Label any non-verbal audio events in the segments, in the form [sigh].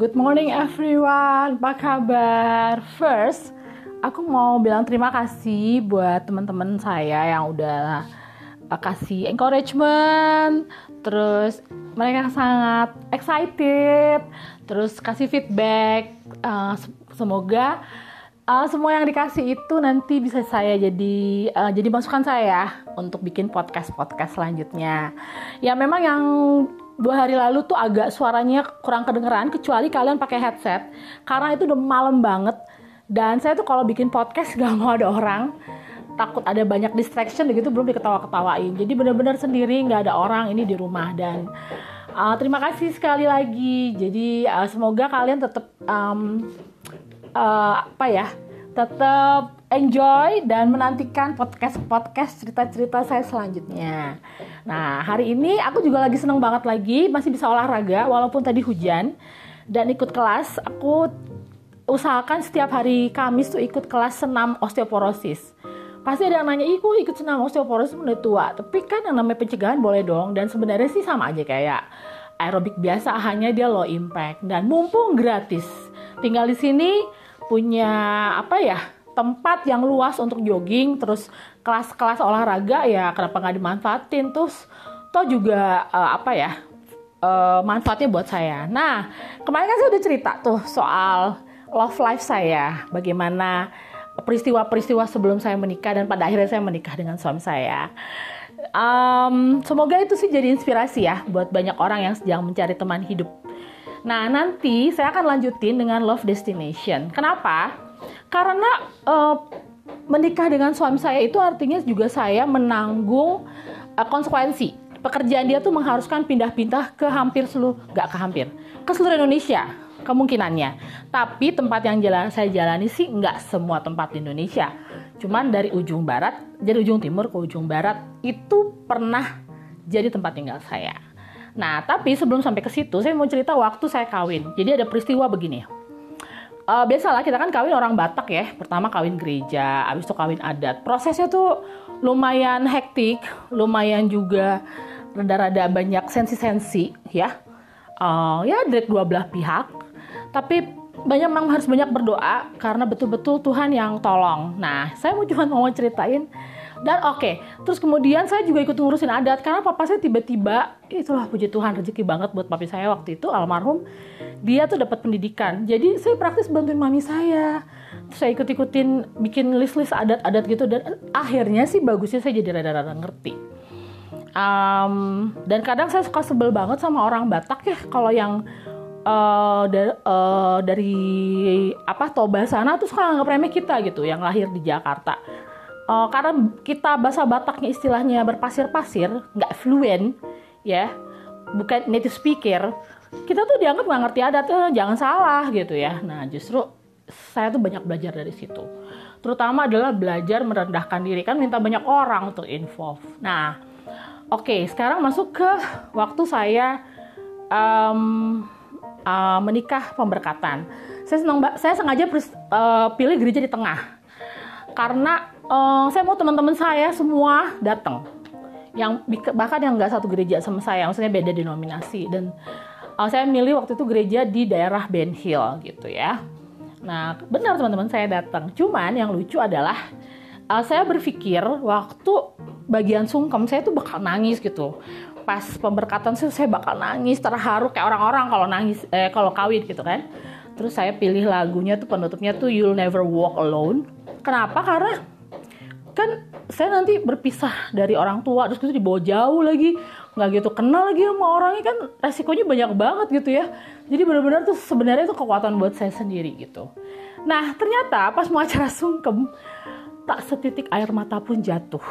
Good morning everyone, apa kabar? First, aku mau bilang terima kasih buat teman-teman saya yang udah uh, kasih encouragement, terus mereka sangat excited, terus kasih feedback. Uh, semoga uh, semua yang dikasih itu nanti bisa saya jadi uh, jadi masukan saya untuk bikin podcast podcast selanjutnya. Ya memang yang dua hari lalu tuh agak suaranya kurang kedengeran kecuali kalian pakai headset. Karena itu udah malam banget. Dan saya tuh kalau bikin podcast [laughs] gak mau ada orang. Takut ada banyak distraction gitu belum diketawa-ketawain. Jadi bener-bener sendiri nggak ada orang ini di rumah. Dan uh, terima kasih sekali lagi. Jadi uh, semoga kalian tetap um, uh, apa ya tetap enjoy dan menantikan podcast-podcast cerita-cerita saya selanjutnya. Nah, hari ini aku juga lagi seneng banget lagi masih bisa olahraga walaupun tadi hujan dan ikut kelas. Aku usahakan setiap hari Kamis tuh ikut kelas senam osteoporosis. Pasti ada yang nanya, "Iku ikut senam osteoporosis udah tua." Tapi kan yang namanya pencegahan boleh dong dan sebenarnya sih sama aja kayak aerobik biasa hanya dia low impact dan mumpung gratis. Tinggal di sini punya apa ya tempat yang luas untuk jogging terus kelas-kelas olahraga ya kenapa nggak dimanfaatin terus toh juga uh, apa ya uh, manfaatnya buat saya nah kemarin kan saya udah cerita tuh soal love life saya bagaimana peristiwa-peristiwa sebelum saya menikah dan pada akhirnya saya menikah dengan suami saya um, semoga itu sih jadi inspirasi ya buat banyak orang yang sedang mencari teman hidup Nah, nanti saya akan lanjutin dengan love destination. Kenapa? Karena uh, menikah dengan suami saya itu artinya juga saya menanggung uh, konsekuensi. Pekerjaan dia tuh mengharuskan pindah-pindah ke hampir seluruh, nggak ke hampir, ke seluruh Indonesia kemungkinannya. Tapi tempat yang jalan saya jalani sih nggak semua tempat di Indonesia. Cuman dari ujung barat, dari ujung timur ke ujung barat itu pernah jadi tempat tinggal saya. Nah, tapi sebelum sampai ke situ, saya mau cerita waktu saya kawin. Jadi ada peristiwa begini. Uh, biasalah kita kan kawin orang Batak ya. Pertama kawin gereja, habis itu kawin adat. Prosesnya tuh lumayan hektik, lumayan juga rada-rada banyak sensi-sensi ya. Uh, ya dari dua belah pihak. Tapi banyak memang harus banyak berdoa karena betul-betul Tuhan yang tolong. Nah, saya mau cuma mau ceritain dan oke, okay, terus kemudian saya juga ikut ngurusin adat karena papa saya tiba-tiba itulah puji Tuhan rezeki banget buat papi saya waktu itu almarhum. Dia tuh dapat pendidikan. Jadi saya praktis bantuin mami saya. Terus saya ikut-ikutin bikin list-list adat-adat gitu dan akhirnya sih bagusnya saya jadi rada-rada ngerti. Um, dan kadang saya suka sebel banget sama orang Batak ya kalau yang uh, da uh, dari apa Toba sana tuh suka nganggap remeh kita gitu yang lahir di Jakarta uh, karena kita bahasa Bataknya istilahnya berpasir-pasir, nggak fluent, ya, bukan native speaker, kita tuh dianggap nggak ngerti adat, eh, jangan salah gitu ya. Nah justru saya tuh banyak belajar dari situ. Terutama adalah belajar merendahkan diri kan minta banyak orang untuk involve. Nah, oke okay, sekarang masuk ke waktu saya um, uh, menikah pemberkatan. Saya senang, saya sengaja uh, pilih gereja di tengah karena uh, saya mau teman-teman saya semua datang. Yang bahkan yang nggak satu gereja sama saya maksudnya beda denominasi. Dan uh, saya milih waktu itu gereja di daerah Ben Hill gitu ya. Nah benar teman-teman saya datang. Cuman yang lucu adalah uh, saya berpikir waktu bagian sungkem saya tuh bakal nangis gitu. Pas pemberkatan saya, saya bakal nangis terharu kayak orang-orang kalau nangis eh kalau kawin gitu kan. Terus saya pilih lagunya tuh penutupnya tuh You'll Never Walk Alone. Kenapa? Karena kan saya nanti berpisah dari orang tua terus itu dibawa jauh lagi nggak gitu kenal lagi sama orangnya kan resikonya banyak banget gitu ya. Jadi benar-benar tuh sebenarnya itu kekuatan buat saya sendiri gitu. Nah ternyata pas mau acara sungkem tak setitik air mata pun jatuh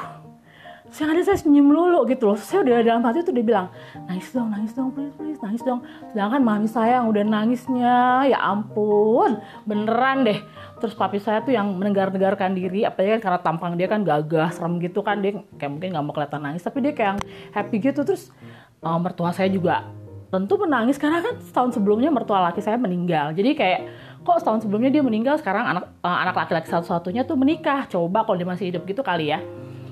saya ada saya senyum lulu gitu loh. Saya udah dalam hati tuh dia bilang nangis dong nangis dong please please nangis dong. Sedangkan mami saya yang udah nangisnya ya ampun beneran deh. Terus papi saya tuh yang menenggar-negarkan diri apa ya karena tampang dia kan gagah serem gitu kan. Dia kayak mungkin nggak mau kelihatan nangis tapi dia kayak happy gitu. Terus uh, mertua saya juga tentu menangis karena kan setahun sebelumnya mertua laki saya meninggal. Jadi kayak kok setahun sebelumnya dia meninggal sekarang anak uh, anak laki-laki satu-satunya tuh menikah? Coba kalau dia masih hidup gitu kali ya.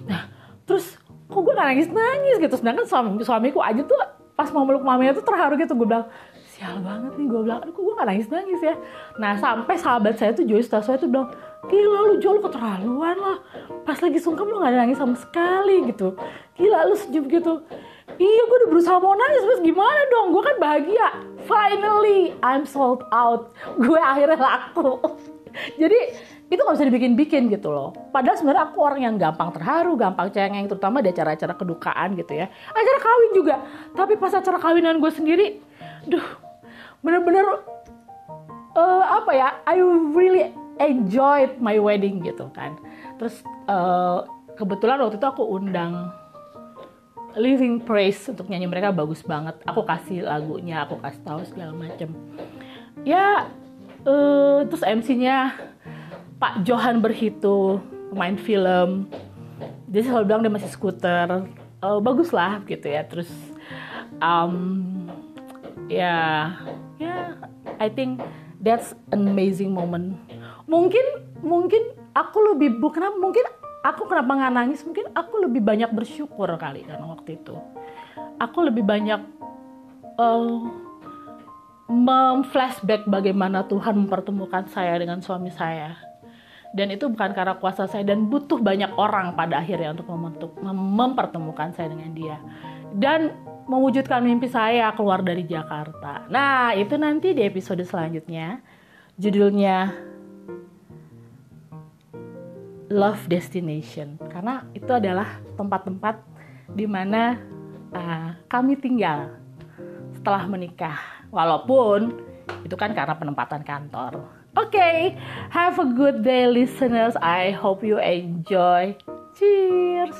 Nah terus kok gue nangis nangis gitu. Sedangkan suami suamiku aja tuh pas mau meluk mamanya tuh terharu gitu. Gue bilang sial banget nih gue bilang aduh gue gak nangis nangis ya? Nah sampai sahabat saya tuh Joyce Taswa itu bilang gila lu Jo lu keterlaluan lah. Pas lagi sungkem lu gak ada nangis sama sekali gitu. Gila lu senyum gitu. Iya gue udah berusaha mau nangis terus gimana dong? Gue kan bahagia. Finally I'm sold out. Gue akhirnya laku. [laughs] Jadi itu gak bisa dibikin-bikin gitu loh. Padahal sebenarnya aku orang yang gampang terharu, gampang cengeng, terutama di acara-acara kedukaan gitu ya. Acara kawin juga. Tapi pas acara kawinan gue sendiri, duh, bener-bener uh, apa ya? I really enjoyed my wedding gitu kan. Terus uh, kebetulan waktu itu aku undang Living Praise untuk nyanyi mereka bagus banget. Aku kasih lagunya, aku kasih tahu segala macem. Ya, uh, terus MC-nya Pak Johan Berhitu pemain film. Dia selalu bilang dia masih skuter. Uh, bagus lah gitu ya. Terus um, ya yeah, ya yeah, I think that's an amazing moment. Mungkin mungkin aku lebih bukan mungkin aku kenapa nggak nangis? Mungkin aku lebih banyak bersyukur kali kan waktu itu. Aku lebih banyak uh, memflashback bagaimana Tuhan mempertemukan saya dengan suami saya dan itu bukan karena kuasa saya dan butuh banyak orang pada akhirnya untuk membentuk, mempertemukan saya dengan dia dan mewujudkan mimpi saya keluar dari Jakarta. Nah, itu nanti di episode selanjutnya. Judulnya Love Destination karena itu adalah tempat-tempat di mana uh, kami tinggal setelah menikah. Walaupun itu kan karena penempatan kantor. Okay, have a good day, listeners. I hope you enjoy. Cheers.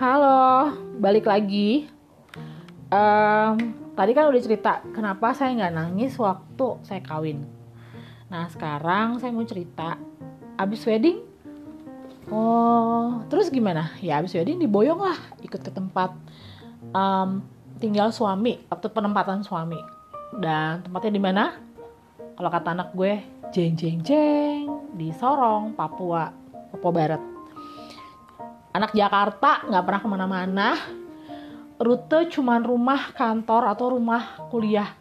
Halo, balik lagi. Um, tadi kan udah cerita kenapa saya nggak nangis waktu saya kawin. Nah sekarang saya mau cerita abis wedding Oh, terus gimana? Ya abis wedding diboyong lah, ikut ke tempat um, tinggal suami, waktu penempatan suami. Dan tempatnya di mana? Kalau kata anak gue, jeng jeng jeng di Sorong, Papua, Papua Barat. Anak Jakarta nggak pernah ke mana-mana. Rute cuman rumah kantor atau rumah kuliah.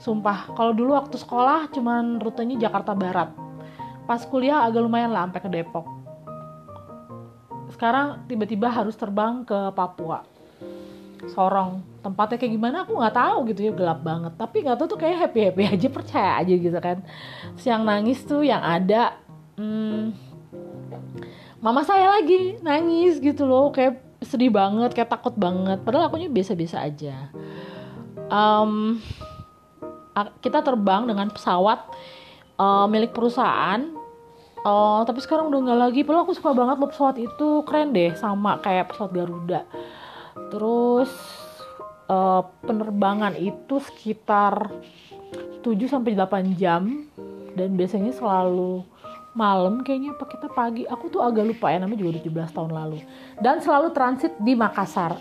Sumpah, kalau dulu waktu sekolah cuman rutenya Jakarta Barat. Pas kuliah agak lumayan lah sampai ke Depok sekarang tiba-tiba harus terbang ke Papua. Sorong. Tempatnya kayak gimana aku nggak tahu gitu ya gelap banget. Tapi nggak tahu tuh kayak happy happy aja [laughs] percaya aja gitu kan. Siang nangis tuh yang ada hmm, mama saya lagi nangis gitu loh. Kayak sedih banget kayak takut banget. Padahal akunya biasa-biasa aja. Um, kita terbang dengan pesawat uh, milik perusahaan Oh, tapi sekarang udah nggak lagi. Padahal aku suka banget loh pesawat itu, keren deh, sama kayak pesawat Garuda. Terus uh, penerbangan itu sekitar 7 sampai 8 jam. Dan biasanya selalu malam kayaknya apa kita pagi. Aku tuh agak lupa ya namanya juga udah 17 tahun lalu. Dan selalu transit di Makassar.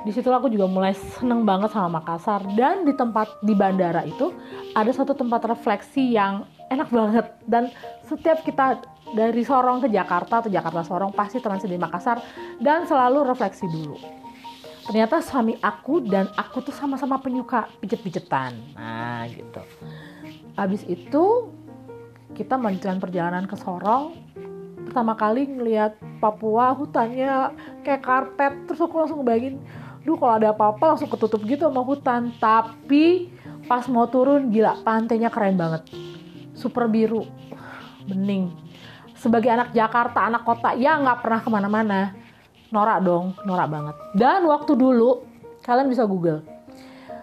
Di situ aku juga mulai seneng banget sama Makassar. Dan di tempat di bandara itu ada satu tempat refleksi yang enak banget dan setiap kita dari Sorong ke Jakarta atau Jakarta Sorong pasti transit di Makassar dan selalu refleksi dulu. Ternyata suami aku dan aku tuh sama-sama penyuka pijet-pijetan. Nah gitu. Habis itu kita melanjutkan perjalanan ke Sorong. Pertama kali ngeliat Papua hutannya kayak karpet. Terus aku langsung ngebayangin, duh kalau ada apa-apa langsung ketutup gitu sama hutan. Tapi pas mau turun gila pantainya keren banget super biru bening. Sebagai anak Jakarta anak kota ya nggak pernah ke mana-mana. Norak dong norak banget. Dan waktu dulu kalian bisa google.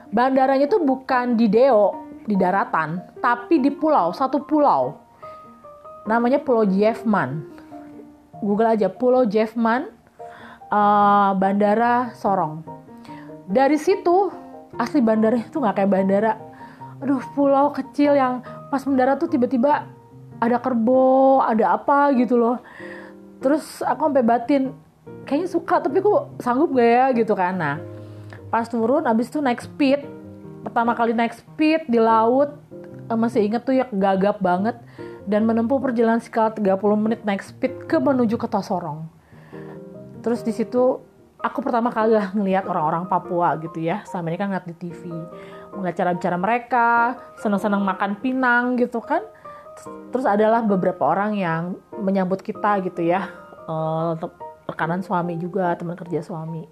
Bandaranya tuh bukan di Deo di daratan tapi di pulau satu pulau. Namanya Pulau Jeffman. Google aja Pulau Jeffman uh, bandara Sorong. Dari situ asli bandaranya tuh nggak kayak bandara. Aduh pulau kecil yang pas mendarat tuh tiba-tiba ada kerbau ada apa gitu loh. Terus aku sampai batin kayaknya suka tapi kok sanggup gak ya? gitu kan. Nah pas turun abis itu naik speed pertama kali naik speed di laut eh, masih inget tuh ya gagap banget. Dan menempuh perjalanan sekitar 30 menit naik speed ke menuju ke Tosorong. Terus di situ aku pertama kali lah ngelihat orang-orang Papua gitu ya. Sama ini kan ngeliat di TV. Ngeliat cara bicara mereka, senang-senang makan pinang gitu kan. Terus adalah beberapa orang yang menyambut kita gitu ya. Uh, rekanan suami juga, teman kerja suami.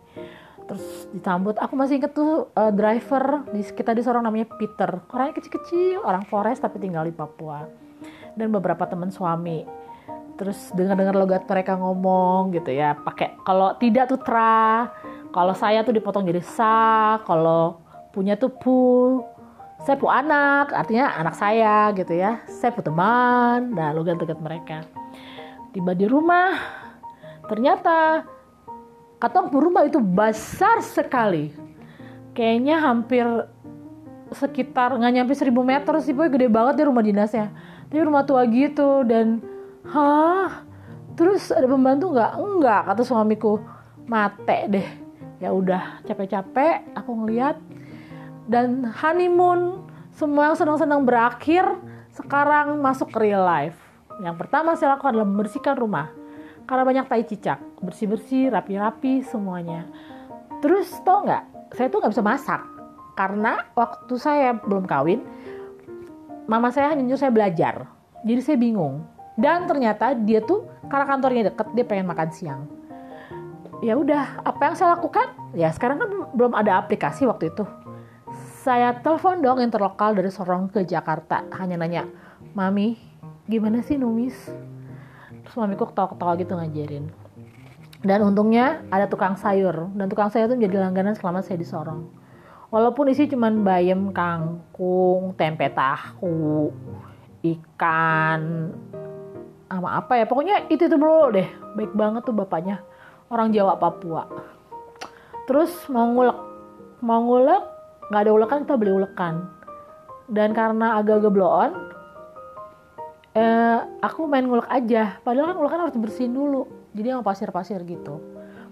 Terus disambut, aku masih inget tuh uh, driver kita di seorang namanya Peter. Orangnya kecil-kecil, orang Forest tapi tinggal di Papua dan beberapa teman suami terus dengar-dengar logat mereka ngomong gitu ya. Pakai kalau tidak tuh tra kalau saya tuh dipotong jadi sa kalau punya tuh pu. Saya pu anak artinya anak saya gitu ya. Saya pu teman nah logat-logat mereka. Tiba di rumah ternyata katong pu rumah itu besar sekali. Kayaknya hampir sekitar nggak nyampe 1000 meter sih boy gede banget ya rumah dinasnya. Tapi rumah tua gitu dan hah? Terus ada pembantu nggak? Enggak kata suamiku. Mate deh. Ya udah capek-capek aku ngeliat. Dan honeymoon semua yang senang-senang berakhir sekarang masuk ke real life. Yang pertama saya lakukan adalah membersihkan rumah. Karena banyak tai cicak. Bersih-bersih rapi-rapi semuanya. Terus tau nggak? Saya tuh nggak bisa masak. Karena waktu saya belum kawin mama saya hanya nyuruh saya belajar. Jadi saya bingung dan ternyata dia tuh karena kantornya deket dia pengen makan siang. Ya udah apa yang saya lakukan? Ya sekarang kan belum ada aplikasi waktu itu. Saya telepon dong interlokal dari Sorong ke Jakarta. Hanya nanya mami gimana sih numis? Terus mamiku ketawa-ketawa gitu ngajarin. Dan untungnya ada tukang sayur. Dan tukang sayur itu menjadi langganan selama saya di Sorong. Walaupun isi cuman bayam kangkung tempe tahu ikan sama apa ya. Pokoknya itu itu dulu deh. Baik banget tuh bapaknya. Orang Jawa Papua. Terus mau ngulek mau ngulek nggak ada ulekan kita beli ulekan. Dan karena agak-agak blow on eh, aku main ngulek aja. Padahal kan ulekan harus bersihin dulu. Jadi yang pasir-pasir gitu.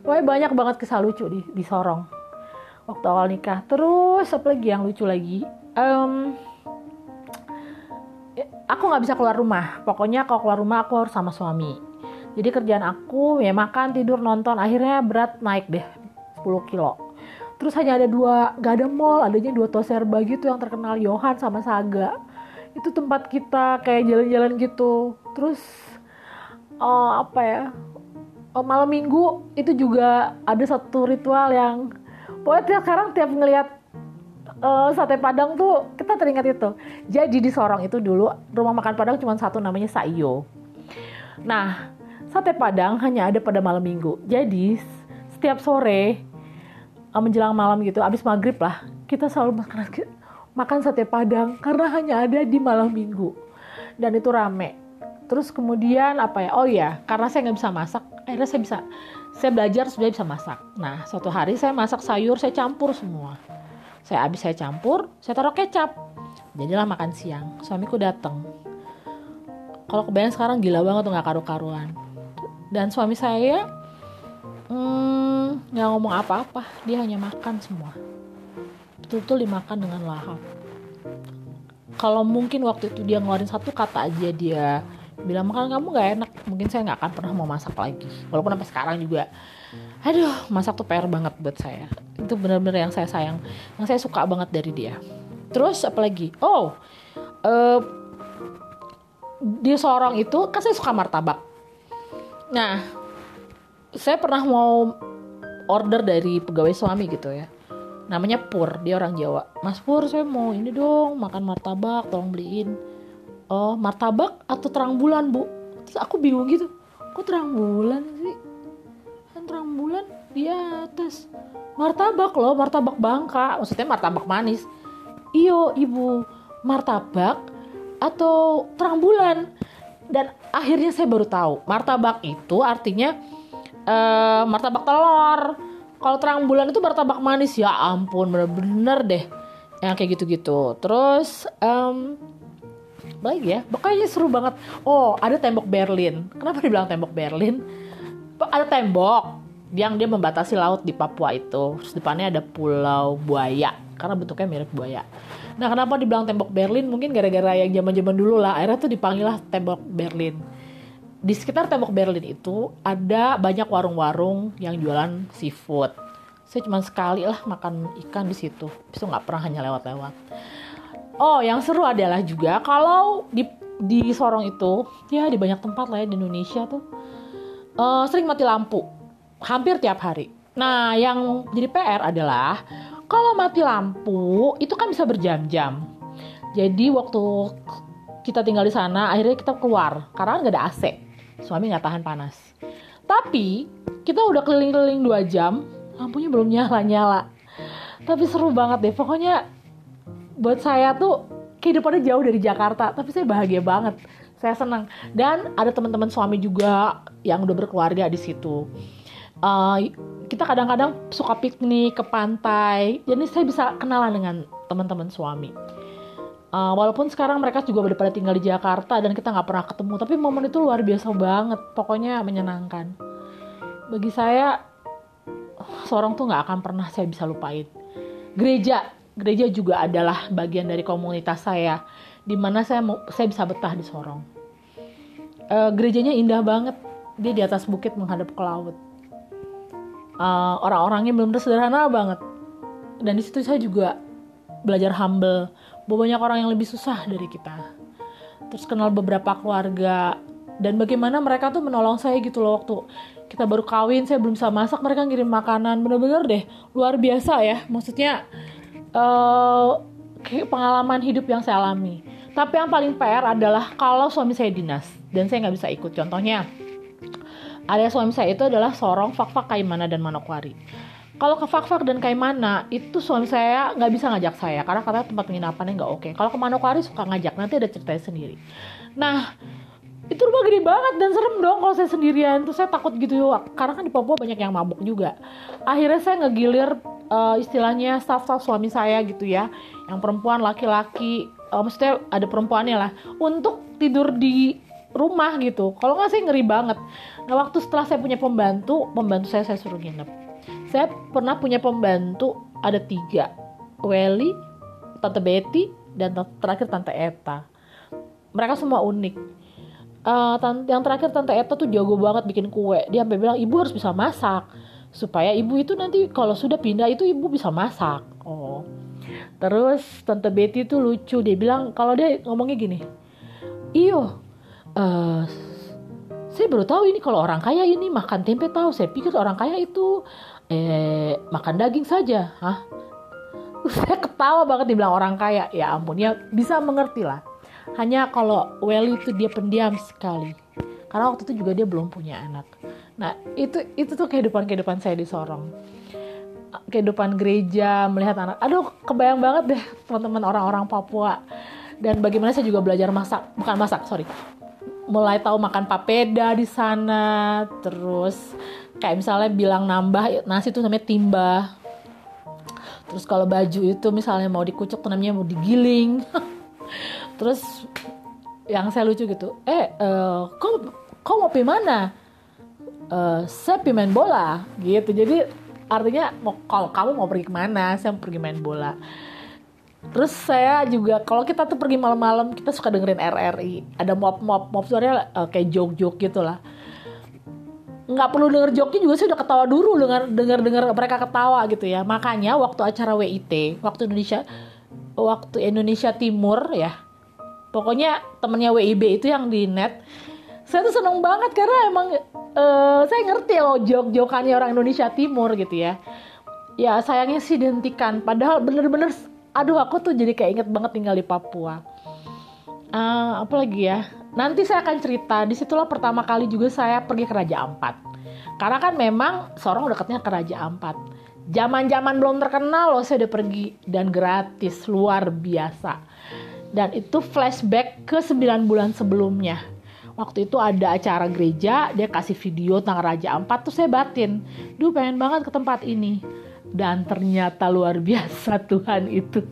Pokoknya banyak banget kisah lucu di, di Sorong. Waktu awal nikah. Terus apa lagi yang lucu lagi? Um, aku nggak bisa keluar rumah. Pokoknya kalau keluar rumah aku harus sama suami. Jadi kerjaan aku ya makan tidur nonton akhirnya berat naik deh 10 kilo. Terus hanya ada dua gak ada mall adanya dua toserba gitu yang terkenal Johan sama Saga. Itu tempat kita kayak jalan-jalan gitu. Terus oh, apa ya oh, malam minggu itu juga ada satu ritual yang pokoknya tiap sekarang tiap ngelihat uh, sate padang tuh kita teringat itu. Jadi di Sorong itu dulu rumah makan padang cuma satu namanya Saiyo nah sate padang hanya ada pada malam minggu. Jadi setiap sore uh, menjelang malam gitu abis maghrib lah kita selalu makan makan sate padang karena hanya ada di malam minggu. Dan itu rame. Terus kemudian apa ya? Oh ya karena saya nggak bisa masak akhirnya saya bisa saya belajar supaya bisa masak. Nah, suatu hari saya masak sayur, saya campur semua. Saya habis saya campur, saya taruh kecap. Jadilah makan siang. Suamiku datang. Kalau kebayang sekarang gila banget tuh nggak karu-karuan. Dan suami saya hmm, nggak hmm, ngomong apa-apa, dia hanya makan semua. Betul-betul dimakan dengan lahap. Kalau mungkin waktu itu dia ngeluarin satu kata aja dia bilang makan kamu nggak enak mungkin saya nggak akan pernah mau masak lagi walaupun sampai sekarang juga aduh masak tuh PR banget buat saya itu benar-benar yang saya sayang. Yang saya suka banget dari dia. Terus apalagi? Oh uh, dia seorang itu kan saya suka martabak. Nah saya pernah mau order dari pegawai suami gitu ya. Namanya Pur dia orang Jawa. Mas Pur saya mau ini dong makan martabak tolong beliin. Oh martabak atau terang bulan bu? Terus aku bingung gitu. Kok terang bulan sih di atas. Martabak loh martabak bangka. Maksudnya martabak manis. Iyo ibu martabak atau terang bulan dan akhirnya saya baru tahu martabak itu artinya uh, martabak telur. Kalau terang bulan itu martabak manis. Ya ampun bener-bener deh. Yang kayak gitu-gitu. Terus um, lagi ya? Pokoknya seru banget. Oh ada tembok Berlin. Kenapa dibilang tembok Berlin? Ada tembok yang dia membatasi laut di Papua itu terus depannya ada pulau buaya karena bentuknya mirip buaya Nah kenapa dibilang tembok Berlin? Mungkin gara-gara yang zaman-zaman dulu lah. Akhirnya tuh dipanggil lah tembok Berlin. Di sekitar tembok Berlin itu ada banyak warung-warung yang jualan seafood. Saya cuma sekali lah makan ikan di situ. Itu nggak pernah hanya lewat-lewat. Oh, yang seru adalah juga kalau di di Sorong itu, ya di banyak tempat lah ya di Indonesia tuh uh, sering mati lampu, hampir tiap hari. Nah, yang jadi PR adalah kalau mati lampu itu kan bisa berjam-jam. Jadi waktu kita tinggal di sana, akhirnya kita keluar karena nggak ada AC suami nggak tahan panas. Tapi kita udah keliling-keliling dua jam lampunya belum nyala-nyala. Tapi seru banget deh. Pokoknya buat saya tuh kehidupannya jauh dari Jakarta. Tapi saya bahagia banget. Saya senang. Dan ada teman-teman suami juga yang udah berkeluarga di situ uh, kita kadang-kadang suka piknik ke pantai jadi saya bisa kenalan dengan teman-teman suami Uh, walaupun sekarang mereka juga udah pada tinggal di Jakarta dan kita nggak pernah ketemu, tapi momen itu luar biasa banget. Pokoknya menyenangkan. Bagi saya, seorang tuh nggak akan pernah saya bisa lupain. Gereja, gereja juga adalah bagian dari komunitas saya, di mana saya mau, saya bisa betah di Sorong. Uh, gerejanya indah banget, dia di atas bukit menghadap ke laut. Uh, orang-orangnya belum sederhana banget, dan di situ saya juga belajar humble. Bahwa banyak orang yang lebih susah dari kita. Terus kenal beberapa keluarga. Dan bagaimana mereka tuh menolong saya gitu loh waktu kita baru kawin saya belum bisa masak mereka ngirim makanan. Bener-bener deh luar biasa ya. Maksudnya uh, pengalaman hidup yang saya alami. Tapi yang paling PR adalah kalau suami saya dinas dan saya nggak bisa ikut. Contohnya area suami saya itu adalah Sorong, Fakfak, Kaimana, dan Manokwari. Kalau ke Fakfak dan Kaimana itu suami saya nggak bisa ngajak saya karena katanya tempat penginapannya nggak oke. Kalau ke Manokwari suka ngajak nanti ada ceritanya sendiri. Nah itu rumah gede banget dan serem dong kalau saya sendirian. Terus saya takut gitu karena kan di Papua banyak yang mabuk juga. Akhirnya saya ngegilir uh, istilahnya staff-staff suami saya gitu ya. Yang perempuan laki-laki uh, maksudnya ada perempuannya lah. Untuk tidur di rumah gitu. Kalau nggak saya ngeri banget. Nah waktu setelah saya punya pembantu pembantu saya saya suruh nginep. Saya pernah punya pembantu ada tiga. Welly Tante Betty dan terakhir Tante Eta. Mereka semua unik. Uh, yang terakhir Tante Eta tuh jago banget bikin kue. Dia sampai bilang ibu harus bisa masak. Supaya ibu itu nanti kalau sudah pindah itu ibu bisa masak. Oh. Terus Tante Betty tuh lucu. Dia bilang kalau dia ngomongnya gini iyo uh, saya baru tahu ini kalau orang kaya ini makan tempe tahu. Saya pikir orang kaya itu eh makan daging saja. Hah? [laughs] Saya ketawa banget dibilang orang kaya. Ya ampun ya bisa mengerti lah hanya kalau Welly itu dia pendiam sekali. Karena waktu itu juga dia belum punya anak. Nah itu itu tuh kehidupan kehidupan saya di Sorong. Kehidupan gereja melihat anak. Aduh kebayang banget deh teman-teman orang-orang Papua. Dan bagaimana saya juga belajar masak. Bukan masak sorry mulai tahu makan papeda di sana terus kayak misalnya bilang nambah nasi itu namanya timba terus kalau baju itu misalnya mau dikucuk tuh namanya mau digiling. [laughs] Terus yang saya lucu gitu eh uh, kau kau mau pergi mana? Uh, saya pergi main bola gitu. Jadi artinya mau kalau kamu mau pergi ke mana saya mau pergi main bola Terus saya juga kalau kita tuh pergi malam-malam kita suka dengerin RRI. Ada mop-mop, mop suaranya uh, kayak jok-jok gitu lah. Nggak perlu denger joknya juga sih udah ketawa dulu dengar dengar dengar mereka ketawa gitu ya. Makanya waktu acara WIT waktu Indonesia waktu Indonesia Timur ya pokoknya temennya WIB itu yang di net saya tuh seneng banget karena emang uh, saya ngerti loh jok-jokannya orang Indonesia Timur gitu ya. Ya sayangnya sih dihentikan. Padahal bener-bener aduh aku tuh jadi kayak inget banget tinggal di Papua uh, apa lagi ya Nanti saya akan cerita, di situlah pertama kali juga saya pergi ke Raja Ampat. Karena kan memang Sorong dekatnya ke Raja Ampat. Zaman-zaman belum terkenal loh saya udah pergi dan gratis, luar biasa. Dan itu flashback ke 9 bulan sebelumnya. Waktu itu ada acara gereja, dia kasih video tentang Raja Ampat, tuh saya batin. Duh pengen banget ke tempat ini. Dan ternyata luar biasa Tuhan itu.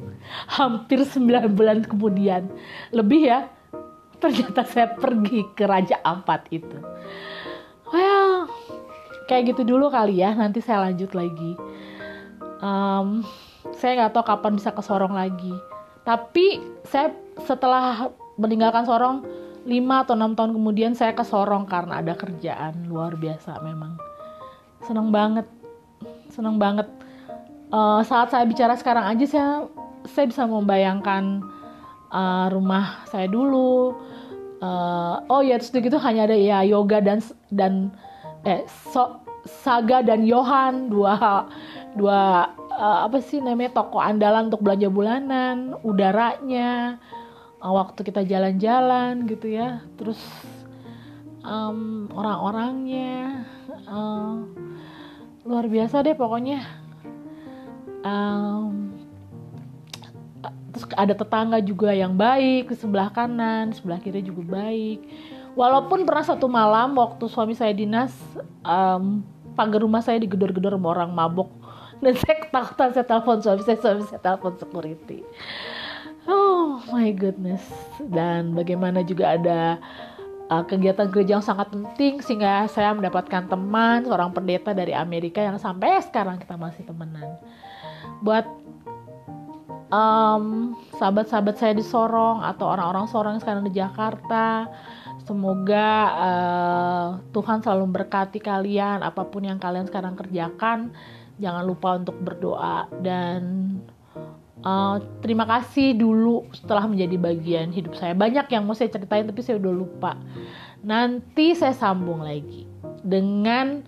Hampir 9 bulan kemudian. Lebih ya, ternyata saya pergi ke Raja Ampat itu. Well, kayak gitu dulu kali ya. Nanti saya lanjut lagi. Um, saya nggak tahu kapan bisa ke Sorong lagi. tapi saya setelah meninggalkan Sorong 5 atau 6 tahun kemudian saya ke Sorong karena ada kerjaan luar biasa memang seneng banget seneng banget uh, saat saya bicara sekarang aja saya saya bisa membayangkan uh, rumah saya dulu uh, oh ya terus gitu hanya ada ya yoga dan dan eh so, Saga dan Johan dua dua uh, apa sih namanya toko andalan untuk belanja bulanan udaranya uh, waktu kita jalan-jalan gitu ya terus um, orang-orangnya uh, luar biasa deh pokoknya um, terus ada tetangga juga yang baik di sebelah kanan sebelah kiri juga baik. Walaupun pernah satu malam waktu suami saya dinas um, pagar rumah saya digedor-gedor sama orang mabok. Dan saya ketakutan saya telepon suami saya suami saya telepon security. Oh my goodness. Dan bagaimana juga ada uh, kegiatan gereja yang sangat penting sehingga saya mendapatkan teman seorang pendeta dari Amerika yang sampai sekarang kita masih temenan buat um, sahabat-sahabat saya di Sorong atau orang-orang Sorong sekarang di Jakarta semoga uh, Tuhan selalu memberkati kalian apa pun yang kalian sekarang kerjakan jangan lupa untuk berdoa dan Uh, terima kasih dulu setelah menjadi bagian hidup saya. Banyak yang mau saya ceritain tapi saya udah lupa. Nanti saya sambung lagi dengan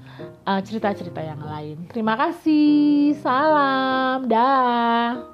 uh, cerita-cerita yang lain. Terima kasih. Salam. Dah.